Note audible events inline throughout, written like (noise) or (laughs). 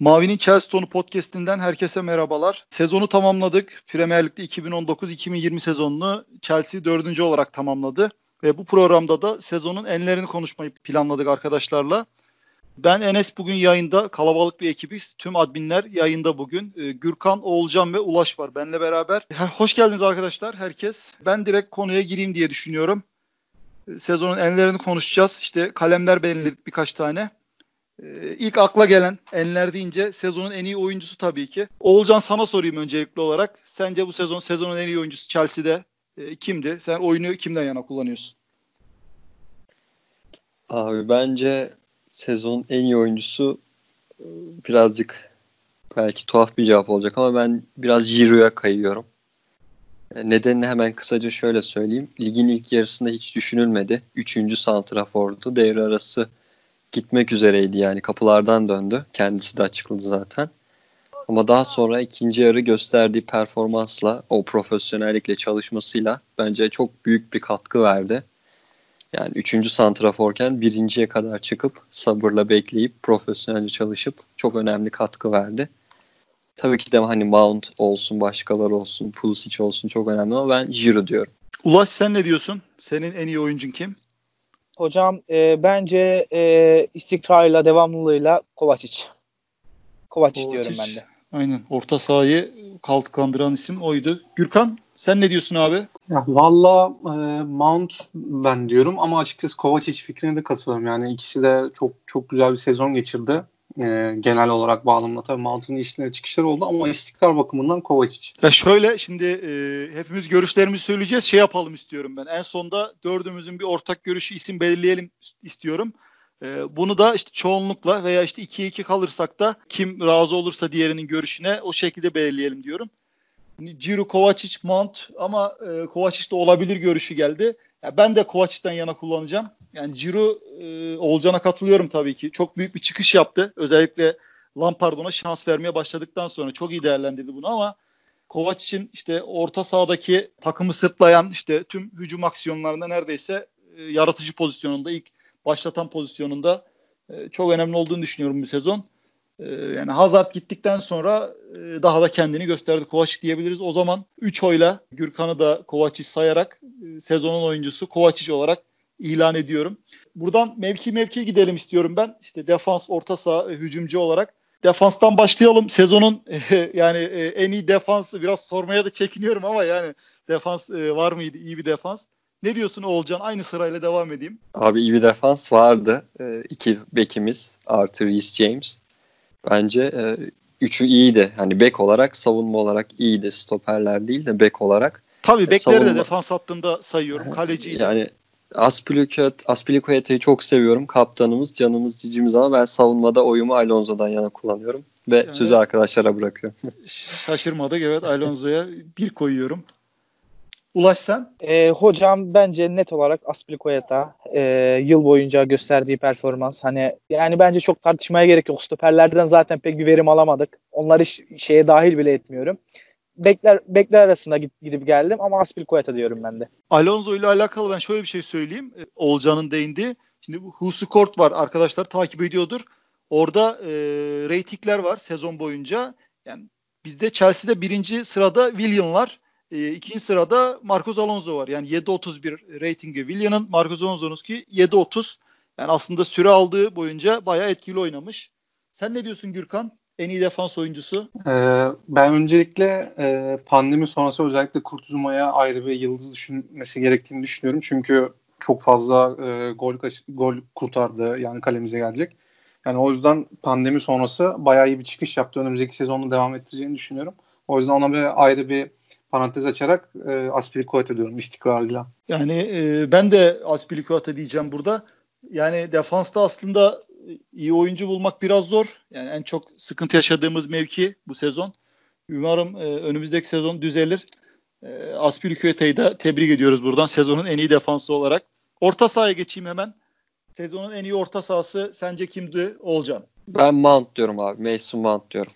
Mavi'nin Chelsea Tonu podcast'inden herkese merhabalar. Sezonu tamamladık. Premier Lig'de 2019-2020 sezonunu Chelsea dördüncü olarak tamamladı. Ve bu programda da sezonun enlerini konuşmayı planladık arkadaşlarla. Ben Enes bugün yayında. Kalabalık bir ekibiz. Tüm adminler yayında bugün. Ee, Gürkan, Oğulcan ve Ulaş var benle beraber. Hoş geldiniz arkadaşlar herkes. Ben direkt konuya gireyim diye düşünüyorum. Ee, sezonun enlerini konuşacağız. İşte kalemler belirledik birkaç tane. Ee, ilk akla gelen enler deyince sezonun en iyi oyuncusu tabii ki. Oğulcan sana sorayım öncelikli olarak. Sence bu sezon sezonun en iyi oyuncusu Chelsea'de e, kimdi? Sen oyunu kimden yana kullanıyorsun? Abi bence sezonun en iyi oyuncusu e, birazcık belki tuhaf bir cevap olacak ama ben biraz Giroud'a kayıyorum. E, nedenini hemen kısaca şöyle söyleyeyim. Ligin ilk yarısında hiç düşünülmedi. Üçüncü santrafordu. Devre arası gitmek üzereydi yani kapılardan döndü. Kendisi de açıkladı zaten. Ama daha sonra ikinci yarı gösterdiği performansla, o profesyonellikle çalışmasıyla bence çok büyük bir katkı verdi. Yani üçüncü santraforken birinciye kadar çıkıp sabırla bekleyip profesyonelce çalışıp çok önemli katkı verdi. Tabii ki de hani Mount olsun, başkaları olsun, Pulisic olsun çok önemli ama ben Giroud diyorum. Ulaş sen ne diyorsun? Senin en iyi oyuncun kim? Hocam e, bence e, istikrarıyla, devamlılığıyla Kovacic. Kovacic, Kovacic diyorum ben de. Aynen. Orta sahayı kalkandıran isim oydu. Gürkan sen ne diyorsun abi? Ya, Valla e, Mount ben diyorum ama açıkçası Kovacic fikrine de katılıyorum. Yani ikisi de çok çok güzel bir sezon geçirdi. E, genel olarak bağlamda tabii Mount'un işleri çıkışları oldu ama istikrar bakımından Kovacic. Ya şöyle şimdi e, hepimiz görüşlerimizi söyleyeceğiz. Şey yapalım istiyorum ben. En sonda dördümüzün bir ortak görüşü isim belirleyelim istiyorum. E, bunu da işte çoğunlukla veya işte 2'ye 2 kalırsak da kim razı olursa diğerinin görüşüne o şekilde belirleyelim diyorum. Ciro Kovacic, Mount ama e, Kovacic de olabilir görüşü geldi. Ya ben de Kovacic'ten yana kullanacağım. Yani Ciro e, Olcan'a katılıyorum tabii ki. Çok büyük bir çıkış yaptı. Özellikle Lampard'a şans vermeye başladıktan sonra çok iyi değerlendirdi bunu ama Kovacic'in işte orta sahadaki takımı sırtlayan işte tüm hücum aksiyonlarında neredeyse e, yaratıcı pozisyonunda ilk başlatan pozisyonunda e, çok önemli olduğunu düşünüyorum bu sezon. E, yani Hazard gittikten sonra e, daha da kendini gösterdi Kovacic diyebiliriz. O zaman 3 oyla Gürkan'ı da Kovacic sayarak e, sezonun oyuncusu Kovacic olarak ilan ediyorum. Buradan mevki mevki gidelim istiyorum ben. İşte defans, orta saha, hücumcu olarak. Defanstan başlayalım. Sezonun (laughs) yani en iyi defansı biraz sormaya da çekiniyorum ama yani defans var mıydı? iyi bir defans. Ne diyorsun Oğulcan? Aynı sırayla devam edeyim. Abi iyi bir defans vardı. E, iki bekimiz Arthur Reece James. Bence e, üçü iyiydi. Hani bek olarak, savunma olarak iyiydi. Stoperler değil de bek olarak. Tabii bekleri savunma... de defans hattında sayıyorum. Kaleci. Yani Aspilicueta'yı çok seviyorum. Kaptanımız, canımız, cicimiz ama ben savunmada oyumu Alonso'dan yana kullanıyorum. Ve yani, sözü arkadaşlara bırakıyorum. şaşırmadık evet Alonso'ya bir koyuyorum. Ulaş sen? E, hocam bence net olarak Aspilicueta e, yıl boyunca gösterdiği performans hani yani bence çok tartışmaya gerek yok. Stoperlerden zaten pek bir verim alamadık. Onları şeye dahil bile etmiyorum. Bekler bekler arasında gidip geldim ama Aspilicueta diyorum ben de. Alonso ile alakalı ben şöyle bir şey söyleyeyim. E, Olcan'ın değindi. Şimdi bu Husu Kort var arkadaşlar takip ediyordur. Orada e, reytingler var sezon boyunca. Yani bizde Chelsea'de birinci sırada William var. E, ikinci sırada Marcos Alonso var. Yani 7.31 reytingi William'ın, Marcos Alonso'nun ki 7.30. Yani aslında süre aldığı boyunca bayağı etkili oynamış. Sen ne diyorsun Gürkan? En iyi defans oyuncusu? Ee, ben öncelikle e, pandemi sonrası özellikle Kurtuzuma'ya ayrı bir yıldız düşünmesi gerektiğini düşünüyorum. Çünkü çok fazla e, gol gol kurtardı yani kalemize gelecek. Yani o yüzden pandemi sonrası bayağı iyi bir çıkış yaptı. Önümüzdeki sezonda devam ettireceğini düşünüyorum. O yüzden ona bir ayrı bir parantez açarak e, Aspilicueta diyorum istikrarıyla. Yani e, ben de Aspilicueta diyeceğim burada. Yani defansta aslında iyi oyuncu bulmak biraz zor. Yani en çok sıkıntı yaşadığımız mevki bu sezon. Umarım e, önümüzdeki sezon düzelir. E, Aspilicueta'yı da tebrik ediyoruz buradan sezonun en iyi defansı olarak. Orta sahaya geçeyim hemen. Sezonun en iyi orta sahası sence kimdi Olcan? Ben Mount diyorum abi. Mason Mount diyorum.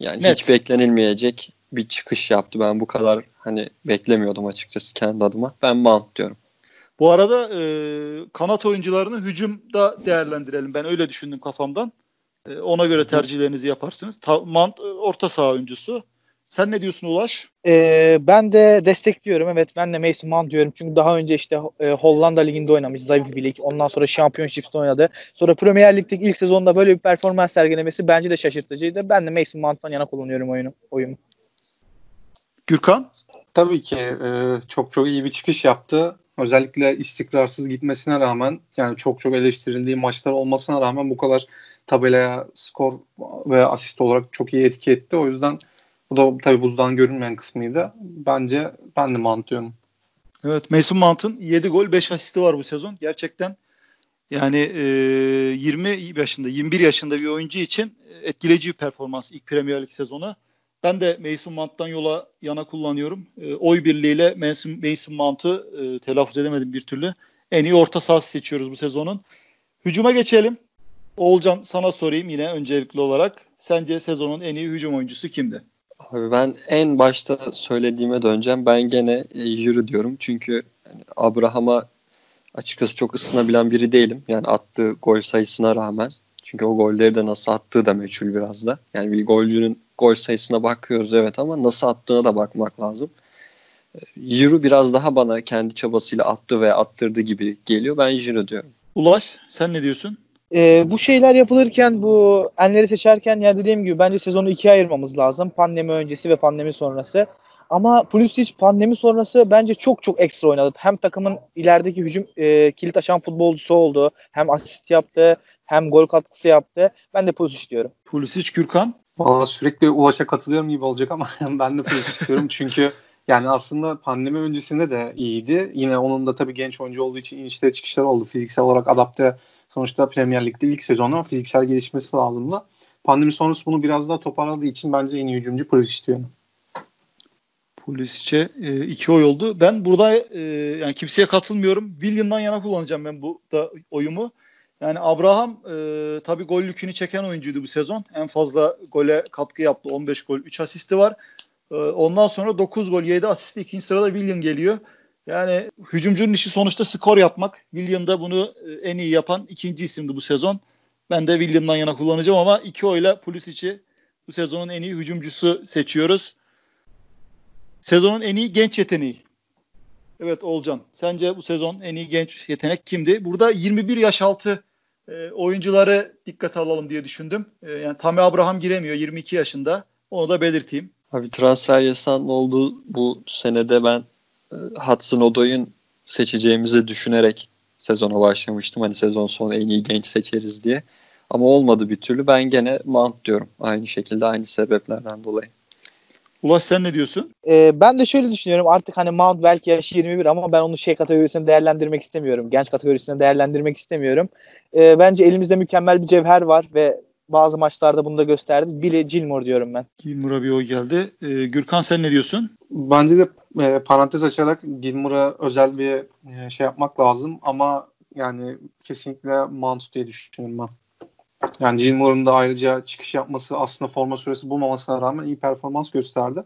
Yani Net. hiç beklenilmeyecek bir çıkış yaptı. Ben bu kadar hani beklemiyordum açıkçası kendi adıma. Ben Mount diyorum. Bu arada e, kanat oyuncularını hücumda değerlendirelim. Ben öyle düşündüm kafamdan. E, ona göre tercihlerinizi yaparsınız. Ta, Mant e, orta saha oyuncusu. Sen ne diyorsun Ulaş? Ee, ben de destekliyorum. Evet ben de Mason Mount diyorum. Çünkü daha önce işte e, Hollanda Ligi'nde oynamış. Zayıf bir lig. Ondan sonra Championship'te oynadı. Sonra Premier Lig'deki ilk sezonda böyle bir performans sergilemesi bence de şaşırtıcıydı. Ben de Mason Mount'tan yana kullanıyorum oyunu, oyumu. Gürkan? Tabii ki e, çok çok iyi bir çıkış yaptı. Özellikle istikrarsız gitmesine rağmen yani çok çok eleştirildiği maçlar olmasına rağmen bu kadar tabelaya skor ve asist olarak çok iyi etki etti. O yüzden bu da tabii buzdan görünmeyen kısmıydı. Bence ben de Mount diyorum. Evet Mason Mount'un 7 gol 5 asisti var bu sezon. Gerçekten yani e, 20 yaşında 21 yaşında bir oyuncu için etkileyici bir performans ilk Premier Lig sezonu. Ben de Mason Mount'tan yola yana kullanıyorum. E, oy birliğiyle Mason, Mason Mount'u e, telaffuz edemedim bir türlü. En iyi orta sahası seçiyoruz bu sezonun. Hücuma geçelim. Oğulcan sana sorayım yine öncelikli olarak. Sence sezonun en iyi hücum oyuncusu kimdi? Abi ben en başta söylediğime döneceğim. Ben gene e, Jürü diyorum. Çünkü Abraham'a açıkçası çok ısınabilen biri değilim. Yani attığı gol sayısına rağmen. Çünkü o golleri de nasıl attığı da meçhul biraz da. Yani bir golcünün gol sayısına bakıyoruz evet ama nasıl attığına da bakmak lazım. Jürü biraz daha bana kendi çabasıyla attı ve attırdı gibi geliyor. Ben Jürü diyorum. Ulaş sen ne diyorsun? Ee, bu şeyler yapılırken bu enleri seçerken ya dediğim gibi bence sezonu ikiye ayırmamız lazım. Pandemi öncesi ve pandemi sonrası. Ama Pulisic pandemi sonrası bence çok çok ekstra oynadı. Hem takımın ilerideki hücum e, kilit açan futbolcusu oldu. Hem asist yaptı hem gol katkısı yaptı. Ben de Pulisic diyorum. Pulisic, Gürkan. Valla sürekli Ulaş'a katılıyorum gibi olacak ama (laughs) ben de Pulisic diyorum çünkü yani aslında pandemi öncesinde de iyiydi. Yine onun da tabii genç oyuncu olduğu için inişleri çıkışları oldu. Fiziksel olarak adapte sonuçta Premier Lig'de ilk sezonu fiziksel gelişmesi lazımdı. Pandemi sonrası bunu biraz daha toparladığı için bence en iyi hücumcu Pulisic diyorum. Pulisic'e e, iki oy oldu. Ben burada e, yani kimseye katılmıyorum. William'dan yana kullanacağım ben bu da oyumu. Yani Abraham e, tabii gol yükünü çeken oyuncuydu bu sezon. En fazla gole katkı yaptı. 15 gol, 3 asisti var. E, ondan sonra 9 gol, 7 asisti. ikinci sırada William geliyor. Yani hücumcunun işi sonuçta skor yapmak. William da bunu e, en iyi yapan ikinci isimdi bu sezon. Ben de William'dan yana kullanacağım ama iki oyla Pulisic'i bu sezonun en iyi hücumcusu seçiyoruz. Sezonun en iyi genç yeteneği. Evet Olcan. Sence bu sezon en iyi genç yetenek kimdi? Burada 21 yaş altı e, oyuncuları dikkate alalım diye düşündüm. E, yani Tammy Abraham giremiyor 22 yaşında. Onu da belirteyim. Abi transfer yasağının olduğu bu senede ben e, Hudson Odoy'un seçeceğimizi düşünerek sezona başlamıştım. Hani sezon sonu en iyi genç seçeriz diye. Ama olmadı bir türlü. Ben gene Mount diyorum. Aynı şekilde aynı sebeplerden dolayı. Ulaş sen ne diyorsun? Ee, ben de şöyle düşünüyorum. Artık hani Mount belki yaşı 21 ama ben onu şey kategorisine değerlendirmek istemiyorum. Genç kategorisine değerlendirmek istemiyorum. Ee, bence elimizde mükemmel bir cevher var ve bazı maçlarda bunu da gösterdi. Billy Gilmore diyorum ben. Gilmore'a bir oy geldi. Ee, Gürkan sen ne diyorsun? Bence de e, parantez açarak Gilmore'a özel bir e, şey yapmak lazım ama yani kesinlikle Mount diye düşünüyorum ben. Yani Gilmore'un da ayrıca çıkış yapması aslında forma süresi bulmamasına rağmen iyi performans gösterdi.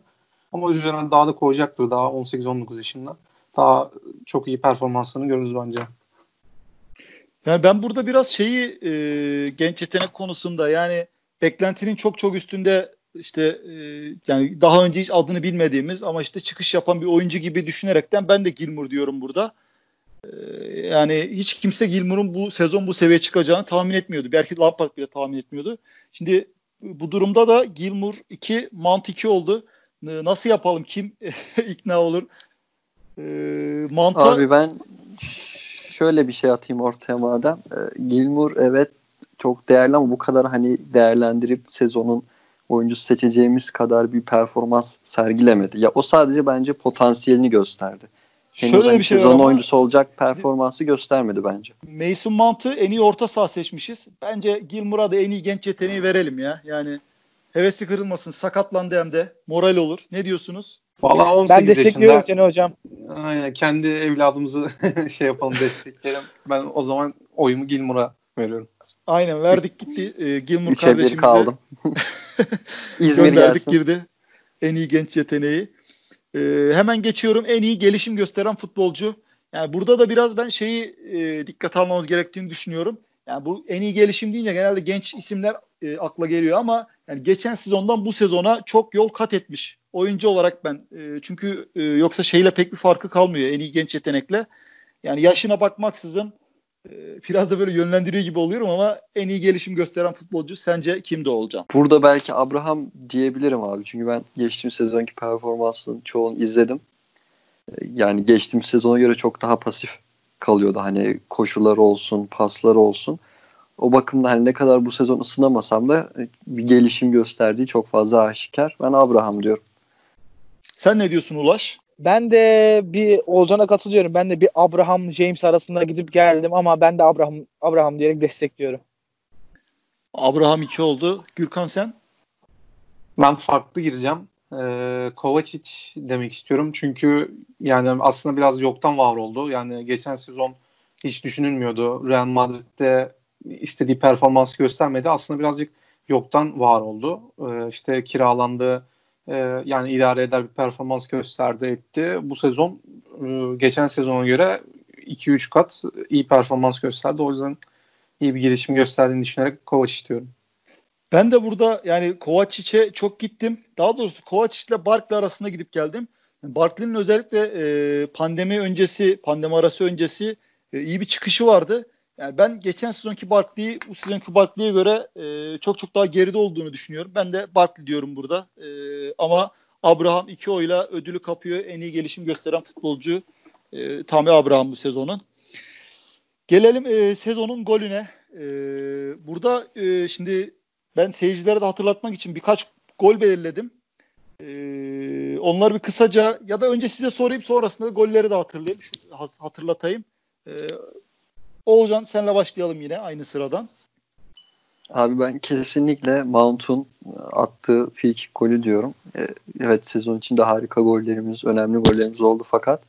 Ama üzerine daha da koyacaktır daha 18-19 yaşında. Daha çok iyi performanslarını görürüz bence. Yani ben burada biraz şeyi e, genç yetenek konusunda yani beklentinin çok çok üstünde işte e, yani daha önce hiç adını bilmediğimiz ama işte çıkış yapan bir oyuncu gibi düşünerekten ben de Gilmour diyorum burada. E, yani hiç kimse Gilmour'un bu sezon bu seviyeye çıkacağını tahmin etmiyordu. Belki Lampard bile tahmin etmiyordu. Şimdi bu durumda da Gilmour 2, Mount 2 oldu. Nasıl yapalım? Kim (laughs) ikna olur? E, Mount'a... Abi ben şöyle bir şey atayım ortaya madem. E, Gilmour evet çok değerli ama bu kadar hani değerlendirip sezonun oyuncusu seçeceğimiz kadar bir performans sergilemedi. Ya o sadece bence potansiyelini gösterdi. Henüz Şöyle hani bir şey sezon oyuncusu olacak performansı göstermedi bence. Mason Mount'ı en iyi orta saha seçmişiz. Bence Gilmour'a da en iyi genç yeteneği verelim ya. Yani hevesi kırılmasın. Sakatlandı hem de. Moral olur. Ne diyorsunuz? Vallahi 18 ben destekliyorum yaşında, seni hocam. Aynen kendi evladımızı (laughs) şey yapalım destekleyelim. Ben o zaman oyumu Gilmour'a veriyorum. Aynen verdik gitti. Ee, Gilmour kardeşimize. kaldım. (laughs) İzmir gönderdik gelsin. girdi. En iyi genç yeteneği. Ee, hemen geçiyorum. En iyi gelişim gösteren futbolcu. Yani burada da biraz ben şeyi e, dikkate almamız gerektiğini düşünüyorum. Yani bu en iyi gelişim deyince genelde genç isimler e, akla geliyor ama yani geçen sezondan bu sezona çok yol kat etmiş oyuncu olarak ben. E, çünkü e, yoksa şeyle pek bir farkı kalmıyor en iyi genç yetenekle. Yani yaşına bakmaksızın e, biraz da böyle yönlendiriyor gibi oluyorum ama en iyi gelişim gösteren futbolcu sence kimde olacak? Burada belki Abraham diyebilirim abi. Çünkü ben geçtiğim sezonki performansının çoğunu izledim. E, Yani geçtiğim sezona göre çok daha pasif kalıyordu. Hani koşuları olsun, pasları olsun. O bakımda hani ne kadar bu sezon ısınamasam da e, bir gelişim gösterdiği çok fazla aşikar. Ben Abraham diyorum. Sen ne diyorsun Ulaş? Ben de bir Oğuzhan'a katılıyorum. Ben de bir Abraham James arasında gidip geldim ama ben de Abraham Abraham diyerek destekliyorum. Abraham 2 oldu. Gürkan sen? Ben farklı gireceğim. Ee, Kovacic demek istiyorum. Çünkü yani aslında biraz yoktan var oldu. Yani geçen sezon hiç düşünülmüyordu. Real Madrid'de istediği performans göstermedi. Aslında birazcık yoktan var oldu. Ee, işte kiralandı. Ee, yani idare eder bir performans gösterdi etti. Bu sezon e, geçen sezona göre 2-3 kat iyi performans gösterdi. O yüzden iyi bir gelişim gösterdiğini düşünerek Kovacic diyorum. Ben de burada yani Kovacic'e çok gittim. Daha doğrusu Kovacic ile Barkley arasında gidip geldim. Barkley'nin özellikle e, pandemi öncesi, pandemi arası öncesi e, iyi bir çıkışı vardı. Yani ben geçen sezonki Barkley'i bu sezonki Barkley'e göre e, çok çok daha geride olduğunu düşünüyorum. Ben de Barkley diyorum burada. E, ama Abraham iki oyla ödülü kapıyor. En iyi gelişim gösteren futbolcu e, Tammy Abraham bu sezonun. Gelelim e, sezonun golüne. E, burada e, şimdi ben seyircilere de hatırlatmak için birkaç gol belirledim. Ee, onları bir kısaca ya da önce size sorayım sonrasında da golleri de hatırlayayım. Hatırlatayım. Ee, Oğuzhan senle başlayalım yine aynı sıradan. Abi ben kesinlikle Mount'un attığı free golü diyorum. Ee, Evet sezon içinde harika gollerimiz, önemli gollerimiz oldu fakat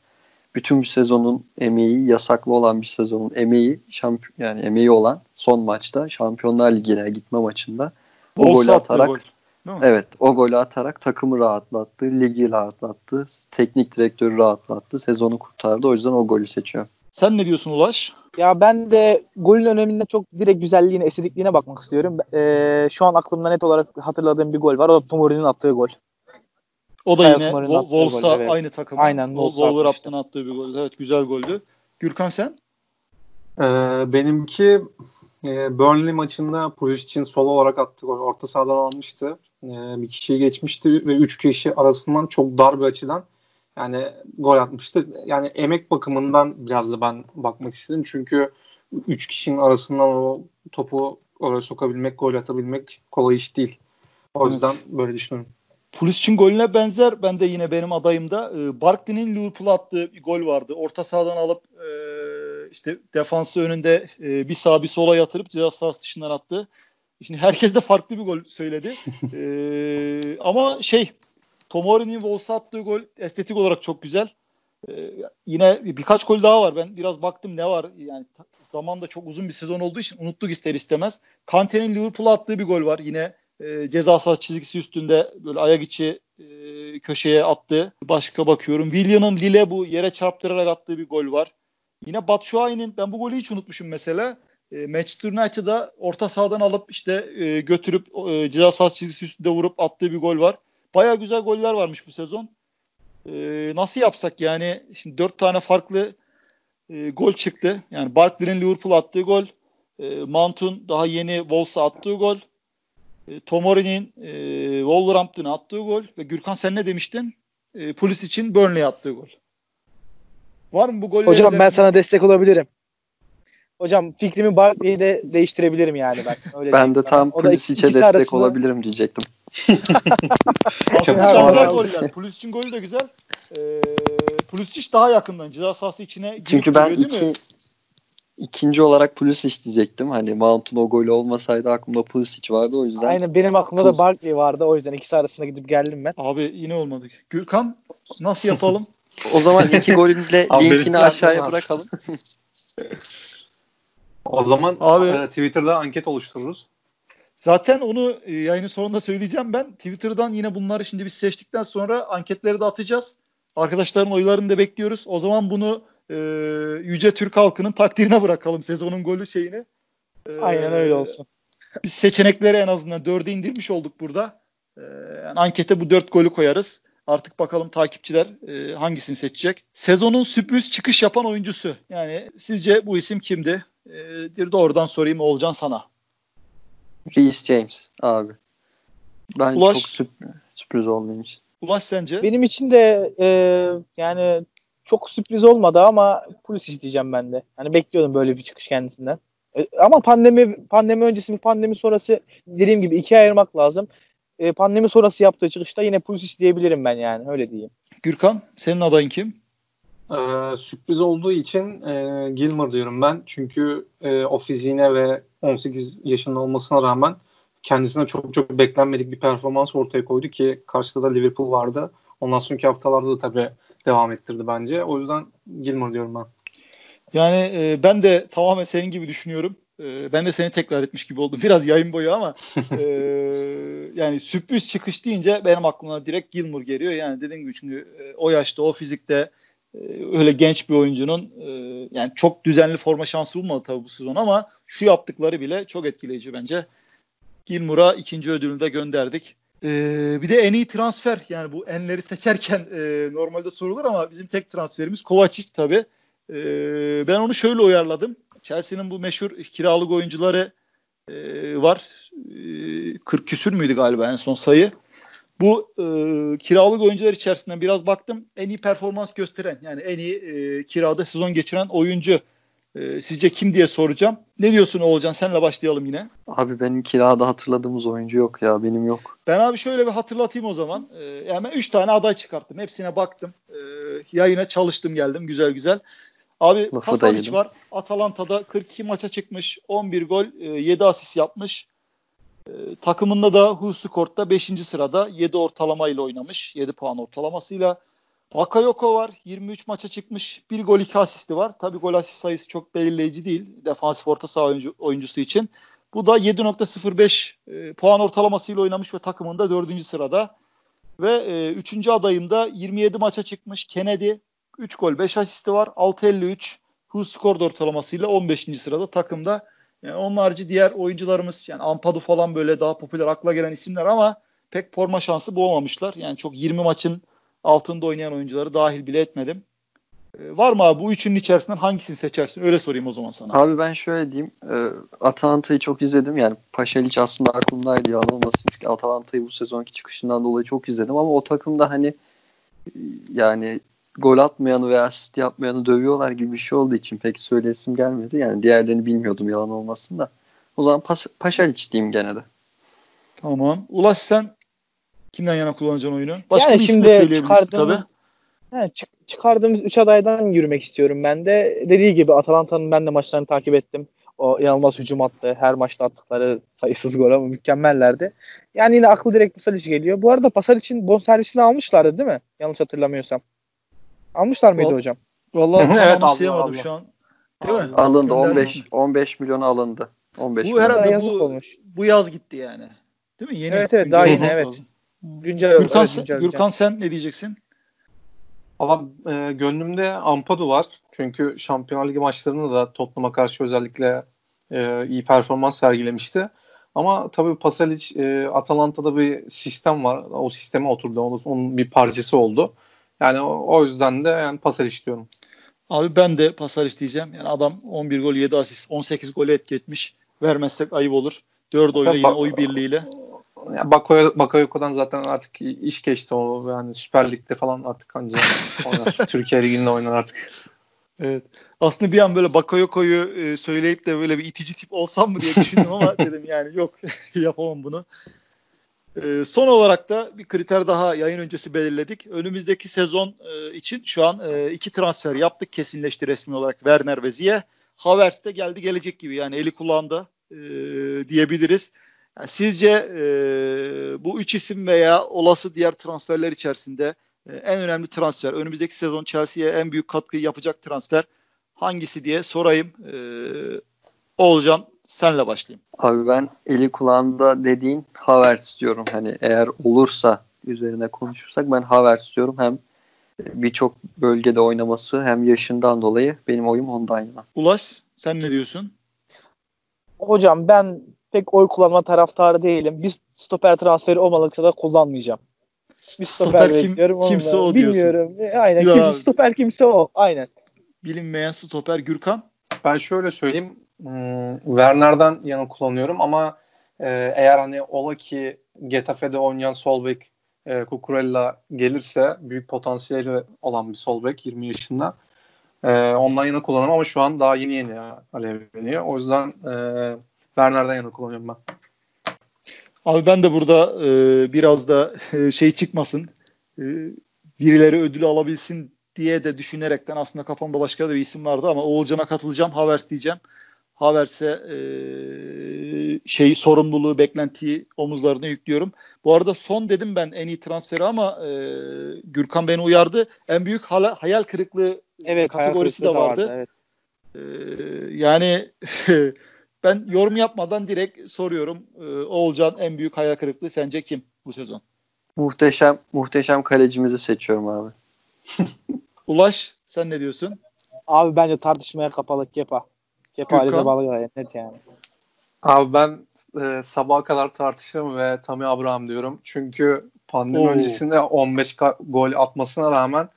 bütün bir sezonun emeği, yasaklı olan bir sezonun emeği, şampiyon yani emeği olan son maçta Şampiyonlar Ligi'ne gitme maçında o Bol golü atarak gol, evet o golü atarak takımı rahatlattı, ligi rahatlattı, teknik direktörü rahatlattı, sezonu kurtardı. O yüzden o golü seçiyorum. Sen ne diyorsun Ulaş? Ya ben de golün önemine çok direkt güzelliğine, estetikliğine bakmak istiyorum. Ee, şu an aklımda net olarak hatırladığım bir gol var. O da Tomori'nin attığı gol. O da Hayat yine Wolves'a gol, evet. aynı takım. Aynen, Wolves'a Wolverhampton attığı bir gol. Evet güzel goldü. Gürkan sen? Ee, benimki e, Burnley maçında Pulisic'in sol olarak attığı gol. Orta sahadan almıştı. Ee, bir kişiyi geçmişti ve üç kişi arasından çok dar bir açıdan yani gol atmıştı. Yani emek bakımından biraz da ben bakmak istedim. Çünkü üç kişinin arasından o topu oraya sokabilmek, gol atabilmek kolay iş değil. O yüzden böyle düşünüyorum. Pulisic'in golüne benzer. Ben de yine benim adayımda. E, Barkley'nin Liverpool'a attığı bir gol vardı. Orta sahadan alıp e, işte defansı önünde e, bir sağa bir sola yatırıp ceza sahası dışından attı. Şimdi herkes de farklı bir gol söyledi. (laughs) e, ama şey Tomori'nin Wolves'a attığı gol estetik olarak çok güzel. E, yine birkaç gol daha var. Ben biraz baktım ne var. Yani zaman da çok uzun bir sezon olduğu için unuttuk ister istemez. Kante'nin Liverpool'a attığı bir gol var. Yine e, ceza sahası çizgisi üstünde böyle ayak içi e, köşeye attı. Başka bakıyorum. William'ın Lille bu yere çarptırarak attığı bir gol var. Yine Batshuayi'nin ben bu golü hiç unutmuşum mesela. E, Manchester United'a orta sahadan alıp işte e, götürüp e, ceza sahası çizgisi üstünde vurup attığı bir gol var. Baya güzel goller varmış bu sezon. E, nasıl yapsak yani şimdi dört tane farklı e, gol çıktı. Yani Barkley'nin Liverpool attığı gol, e, Mount'un daha yeni Wolves'a attığı gol, e, Tomori'nin e, Wolverhampton'a attığı gol ve Gürkan sen ne demiştin? E, Pulis için Burnley'e attığı gol. Var mı bu goller? Hocam ben sana destek olabilirim. Hocam fikrimi Barkley'i de değiştirebilirim yani ben. Öyle Ben de tam Pulisic'e destek arasında- olabilirim diyecektim. (laughs) Aslında goller. Pulisic'in golü de güzel. E, Pulisic daha yakından ceza sahası içine girip Çünkü ben giriyor, değil mi? iki, ikinci olarak Pulisic diyecektim. Hani Mount'un o golü olmasaydı aklımda Pulisic vardı o yüzden. Aynen benim aklımda Pulis- da Barkley vardı. O yüzden ikisi arasında gidip geldim ben. Abi yine olmadı. Gürkan nasıl yapalım? (laughs) O zaman iki golün de linkini aşağıya bırakalım. O zaman Abi- e, Twitter'da anket oluştururuz. Zaten onu e, yayının sonunda söyleyeceğim ben. Twitter'dan yine bunları şimdi biz seçtikten sonra anketleri de atacağız. Arkadaşların oylarını da bekliyoruz. O zaman bunu e, Yüce Türk halkının takdirine bırakalım sezonun golü şeyini. Ee, Aynen öyle olsun. Biz seçenekleri en azından dörde indirmiş olduk burada. Ee, yani ankete bu dört golü koyarız. Artık bakalım takipçiler e, hangisini seçecek. Sezonun sürpriz çıkış yapan oyuncusu. Yani sizce bu isim kimdi? Ee, bir doğrudan sorayım Olcan sana. Reece James abi. Ben Ulaş. çok sürp- sürpriz olmayayım için. Ulaş sence? Benim için de e, yani çok sürpriz olmadı ama Pulisic diyeceğim ben de. Hani bekliyordum böyle bir çıkış kendisinden. E, ama pandemi pandemi öncesi ve pandemi sonrası dediğim gibi ikiye ayırmak lazım. E, pandemi sonrası yaptığı çıkışta yine Pulisic diyebilirim ben yani öyle diyeyim. Gürkan senin adayın kim? Ee, sürpriz olduğu için e, Gilmer diyorum ben. Çünkü e, o fiziğine ve 18 yaşında olmasına rağmen kendisine çok çok beklenmedik bir performans ortaya koydu ki karşıda da Liverpool vardı. Ondan sonraki haftalarda da tabii devam ettirdi bence. O yüzden Gilmer diyorum ben. Yani e, ben de tamamen senin gibi düşünüyorum. E, ben de seni tekrar etmiş gibi oldum. (laughs) Biraz yayın boyu ama e, (laughs) yani sürpriz çıkış deyince benim aklıma direkt Gilmour geliyor. Yani dediğim gibi çünkü e, o yaşta o fizikte öyle genç bir oyuncunun e, yani çok düzenli forma şansı bulmadı tabii bu sezon ama şu yaptıkları bile çok etkileyici bence. Gilmour'a ikinci ödülünü de gönderdik. Ee, bir de en iyi transfer yani bu enleri seçerken e, normalde sorulur ama bizim tek transferimiz Kovacic tabii. Ee, ben onu şöyle uyarladım. Chelsea'nin bu meşhur kiralık oyuncuları e, var. E, 40 küsür müydü galiba en son sayı. Bu e, kiralık oyuncular içerisinden biraz baktım. En iyi performans gösteren yani en iyi e, kirada sezon geçiren oyuncu e, sizce kim diye soracağım. Ne diyorsun Oğulcan? Senle başlayalım yine. Abi benim kirada hatırladığımız oyuncu yok ya. Benim yok. Ben abi şöyle bir hatırlatayım o zaman. Ee, yani ben 3 tane aday çıkarttım. Hepsine baktım. Ee, yayına çalıştım geldim güzel güzel. Abi Pasalic var. Atalanta'da 42 maça çıkmış. 11 gol, e, 7 asist yapmış. Ee, takımında da Husukort'ta 5. sırada 7 ortalamayla oynamış. 7 puan ortalamasıyla. Bakayoko var. 23 maça çıkmış. 1 gol 2 asisti var. Tabii gol asist sayısı çok belirleyici değil. Defansif orta saha oyuncu, oyuncusu için. Bu da 7.05 e, puan ortalamasıyla oynamış ve takımında 4. sırada. Ve e, 3. adayım da 27 maça çıkmış Kennedy. 3 gol 5 asisti var. 6.53 Hull skor ortalamasıyla 15. sırada takımda. Yani onun diğer oyuncularımız yani Ampadu falan böyle daha popüler akla gelen isimler ama pek forma şansı bulamamışlar. Yani çok 20 maçın altında oynayan oyuncuları dahil bile etmedim. E, var mı abi bu üçünün içerisinden hangisini seçersin? Öyle sorayım o zaman sana. Abi ben şöyle diyeyim. E, Atalanta'yı çok izledim. Yani Paşalic aslında aklımdaydı yalan olmasın ki Atalanta'yı bu sezonki çıkışından dolayı çok izledim ama o takımda hani e, yani gol atmayanı veya asist yapmayanı dövüyorlar gibi bir şey olduğu için pek söylesim gelmedi. Yani diğerlerini bilmiyordum yalan olmasın da. O zaman Pas Paşalic diyeyim gene de. Tamam. Ulaş sen kimden yana kullanacaksın oyunu? Başka yani bir isim de şimdi söyleyebilirsin tabii. çıkardığımız, he, çık- çıkardığımız 3 adaydan yürümek istiyorum ben de. Dediği gibi Atalanta'nın ben de maçlarını takip ettim. O inanılmaz hücum attı. Her maçta attıkları sayısız gol ama mükemmellerdi. Yani yine aklı direkt Pasalic geliyor. Bu arada Pasalic'in bonservisini almışlardı değil mi? Yanlış hatırlamıyorsam. Almışlar mıydı Ol- hocam? Vallahi (laughs) tam Evet, anımsayamadım şu an. Değil mi? Alındı Göndermiş 15 mi? 15 milyona alındı. 15 Bu milyon. herhalde bu, olmuş. bu yaz gitti yani. Değil mi? Yeni Evet, evet, güncel daha yeni, evet. lazım. Güncel, Gürkan, evet, sen, güncel, Gürkan sen ne diyeceksin? Ama e, gönlümde Ampadu var. Çünkü Şampiyonlar Ligi maçlarında da Tottenham'a karşı özellikle e, iyi performans sergilemişti. Ama tabii Pasalic e, Atalanta'da bir sistem var. O sisteme oturdu. Onun, onun bir parçası oldu. Yani o, o yüzden de yani Pasalic diyorum. Abi ben de Pasalic diyeceğim. Yani adam 11 gol 7 asist 18 golü etki etmiş. Vermezsek ayıp olur. 4 oyla yine oy birliğiyle. Ya Bakoy, Bakoyoko'dan zaten artık iş geçti o yani Süper Lig'de falan artık anca oynar. (laughs) Türkiye Ligi'nde oynar artık. Evet. Aslında bir an böyle Bakayoko'yu e, söyleyip de böyle bir itici tip olsam mı diye düşündüm ama (laughs) dedim yani yok (laughs) yapamam bunu. E, son olarak da bir kriter daha yayın öncesi belirledik. Önümüzdeki sezon e, için şu an e, iki transfer yaptık. Kesinleşti resmi olarak Werner ve Ziye. Havertz de geldi gelecek gibi yani eli kulağında e, diyebiliriz. Yani sizce bu üç isim veya olası diğer transferler içerisinde en önemli transfer, önümüzdeki sezon Chelsea'ye en büyük katkıyı yapacak transfer hangisi diye sorayım. E, Oğulcan senle başlayayım. Abi ben eli kulağında dediğin Havertz diyorum. Hani eğer olursa üzerine konuşursak ben Havertz diyorum. Hem birçok bölgede oynaması hem yaşından dolayı benim oyum ondan yana. Ulaş sen ne diyorsun? Hocam ben pek oy kullanma taraftarı değilim. Bir stoper transferi olmadıkça da kullanmayacağım. Bir stoper, Stoper kim- bekliyorum. kimse o diyorsun. Bilmiyorum. Aynen. Ya Kimse, stoper kimse o. Aynen. Bilinmeyen stoper Gürkan. Ben şöyle söyleyeyim. Hmm, Werner'den yana kullanıyorum ama e, eğer hani ola ki Getafe'de oynayan sol bek e, Cucurella gelirse büyük potansiyeli olan bir sol bek 20 yaşında. E, ondan yana kullanırım ama şu an daha yeni yeni alevleniyor. O yüzden e, Werner'den yana kullanıyorum ben. Abi ben de burada e, biraz da e, şey çıkmasın. E, birileri ödülü alabilsin diye de düşünerekten aslında kafamda başka da bir isim vardı ama Oğulcan'a katılacağım. Havertz diyeceğim. Havertz'e e, şey sorumluluğu, beklentiyi omuzlarına yüklüyorum. Bu arada son dedim ben en iyi transferi ama e, Gürkan beni uyardı. En büyük hala, hayal kırıklığı Evet. kategorisi de hayal vardı. kırıklığı da Ee, yani (laughs) ben yorum yapmadan direkt soruyorum. Ee, Oğulcan en büyük hayal kırıklığı sence kim bu sezon? Muhteşem muhteşem kalecimizi seçiyorum abi. Ulaş sen ne diyorsun? Abi bence tartışmaya kapalı Kepa. Kepa Gürkan? Alize Balgay net yani. Abi ben e, sabaha kadar tartışırım ve Tammy Abraham diyorum. Çünkü pandemi Oo. öncesinde 15 ka- gol atmasına rağmen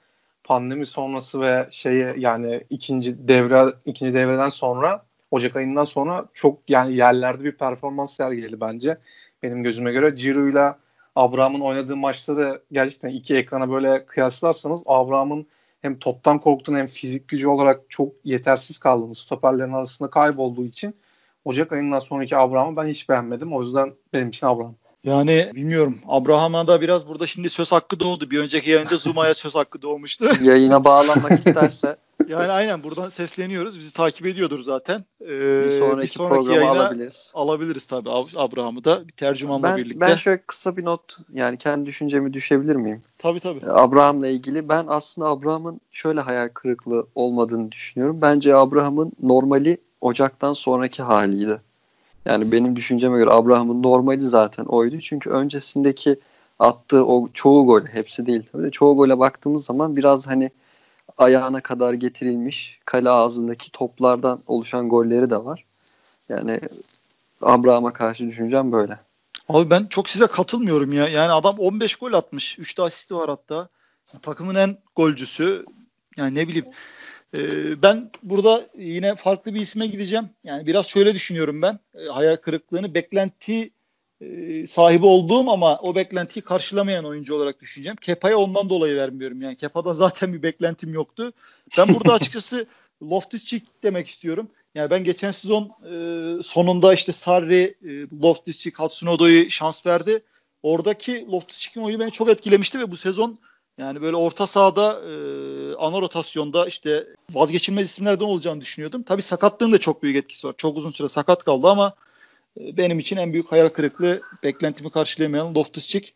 pandemi sonrası ve şeyi yani ikinci devre ikinci devreden sonra Ocak ayından sonra çok yani yerlerde bir performans sergiledi bence. Benim gözüme göre Ciro'yla Abraham'ın oynadığı maçları gerçekten iki ekrana böyle kıyaslarsanız Abraham'ın hem toptan korktuğunu hem fizik gücü olarak çok yetersiz kaldığını stoperlerin arasında kaybolduğu için Ocak ayından sonraki Abraham'ı ben hiç beğenmedim. O yüzden benim için Abraham. Yani bilmiyorum. Abraham'a da biraz burada şimdi söz hakkı doğdu. Bir önceki yayında Zuma'ya söz hakkı doğmuştu. Yayına bağlanmak (laughs) isterse Yani aynen buradan sesleniyoruz. Bizi takip ediyordur zaten. Ee, bir sonraki, programı yayına alabiliriz. alabiliriz tabii Ab- Abraham'ı da bir tercümanla Ben, birlikte. ben şöyle kısa bir not yani kendi düşüncemi düşebilir miyim? Tabii tabii. Abraham'la ilgili ben aslında Abraham'ın şöyle hayal kırıklığı olmadığını düşünüyorum. Bence Abraham'ın normali Ocak'tan sonraki haliydi. Yani benim düşünceme göre Abraham'ın normali zaten oydu. Çünkü öncesindeki attığı o çoğu gol, hepsi değil tabii de çoğu gole baktığımız zaman biraz hani ayağına kadar getirilmiş kale ağzındaki toplardan oluşan golleri de var. Yani Abraham'a karşı düşüncem böyle. Abi ben çok size katılmıyorum ya. Yani adam 15 gol atmış. 3 de asisti var hatta. Takımın en golcüsü. Yani ne bileyim. Ee, ben burada yine farklı bir isme gideceğim. Yani biraz şöyle düşünüyorum ben. Ee, hayal kırıklığını beklenti e, sahibi olduğum ama o beklentiyi karşılamayan oyuncu olarak düşüneceğim. Kepa'ya ondan dolayı vermiyorum. Yani Kepa'da (laughs) zaten bir beklentim yoktu. Ben burada açıkçası (laughs) Loftus-Cheek demek istiyorum. Yani ben geçen sezon e, sonunda işte Sarri, e, Loftus-Cheek, Hudson-Odoi'yi şans verdi. Oradaki Loftus-Cheek'in oyunu beni çok etkilemişti ve bu sezon yani böyle orta sahada e, ana rotasyonda işte vazgeçilmez isimlerden olacağını düşünüyordum. Tabii sakatlığın da çok büyük etkisi var. Çok uzun süre sakat kaldı ama e, benim için en büyük hayal kırıklığı beklentimi karşılayamayan Loftus-Cheek.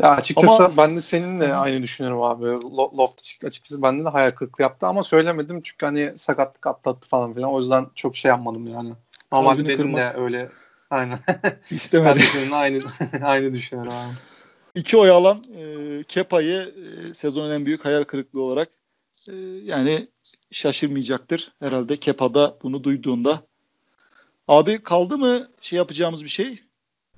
Ya açıkçası Ama- ben de seninle aynı düşünüyorum abi. Lo- Loftus açıkçası bende de hayal kırıklığı yaptı ama söylemedim çünkü hani sakatlık atlattı falan filan. O yüzden çok şey yapmadım yani. Kalbini benim de öyle aynen. ben İstemedi. de seninle aynı (laughs) aynı düşünüyorum abi. İki oy alan e, Kepa'yı e, sezonun en büyük hayal kırıklığı olarak e, yani şaşırmayacaktır herhalde Kepa'da bunu duyduğunda. Abi kaldı mı şey yapacağımız bir şey?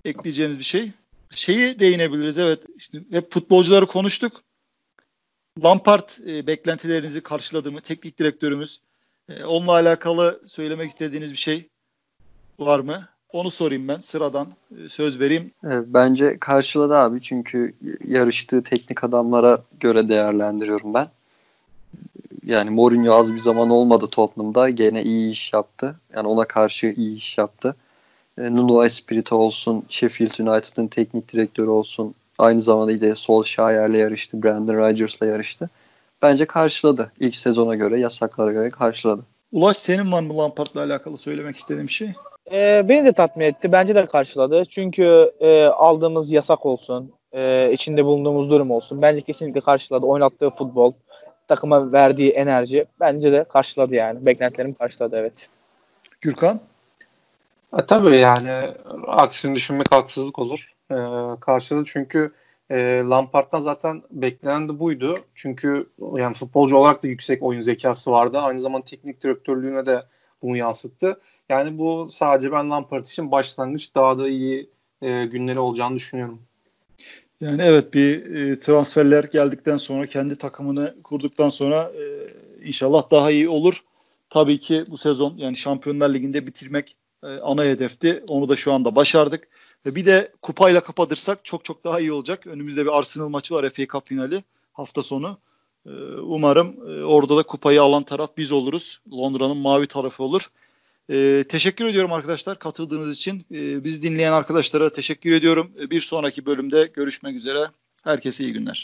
Ekleyeceğiniz bir şey? Şeyi değinebiliriz evet. İşte hep futbolcuları konuştuk. Lampard e, beklentilerinizi karşıladı mı? Teknik direktörümüz. E, onunla alakalı söylemek istediğiniz bir şey var mı? Onu sorayım ben sıradan e, söz vereyim. Bence karşıladı abi çünkü yarıştığı teknik adamlara göre değerlendiriyorum ben. Yani Mourinho az bir zaman olmadı Tottenham'da. Gene iyi iş yaptı. Yani ona karşı iyi iş yaptı. E, Nuno Espirito olsun, Sheffield United'ın teknik direktörü olsun. Aynı zamanda yine Solskjaer'le yarıştı, Brandon Rodgers'la yarıştı. Bence karşıladı. İlk sezona göre, yasaklara göre karşıladı. Ulaş senin var mı Lampard'la alakalı söylemek istediğin bir şey? Ee, beni de tatmin etti. Bence de karşıladı. Çünkü e, aldığımız yasak olsun, e, içinde bulunduğumuz durum olsun. Bence kesinlikle karşıladı. Oynattığı futbol, takıma verdiği enerji bence de karşıladı yani. Beklentilerimi karşıladı evet. Gürkan? E, tabii yani aksini düşünmek haksızlık olur. E, karşıladı çünkü e, Lampard'dan zaten beklenen de buydu. Çünkü yani futbolcu olarak da yüksek oyun zekası vardı. Aynı zamanda teknik direktörlüğüne de bunu yansıttı. Yani bu sadece ben Lampard için başlangıç daha da iyi e, günleri olacağını düşünüyorum. Yani evet bir e, transferler geldikten sonra kendi takımını kurduktan sonra e, inşallah daha iyi olur. Tabii ki bu sezon yani Şampiyonlar Ligi'nde bitirmek e, ana hedefti. Onu da şu anda başardık. Ve bir de kupayla kapatırsak çok çok daha iyi olacak. Önümüzde bir Arsenal maçı var FA Cup finali hafta sonu. E, umarım e, orada da kupayı alan taraf biz oluruz. Londra'nın mavi tarafı olur. E, teşekkür ediyorum arkadaşlar katıldığınız için. E, biz dinleyen arkadaşlara teşekkür ediyorum. Bir sonraki bölümde görüşmek üzere. Herkese iyi günler.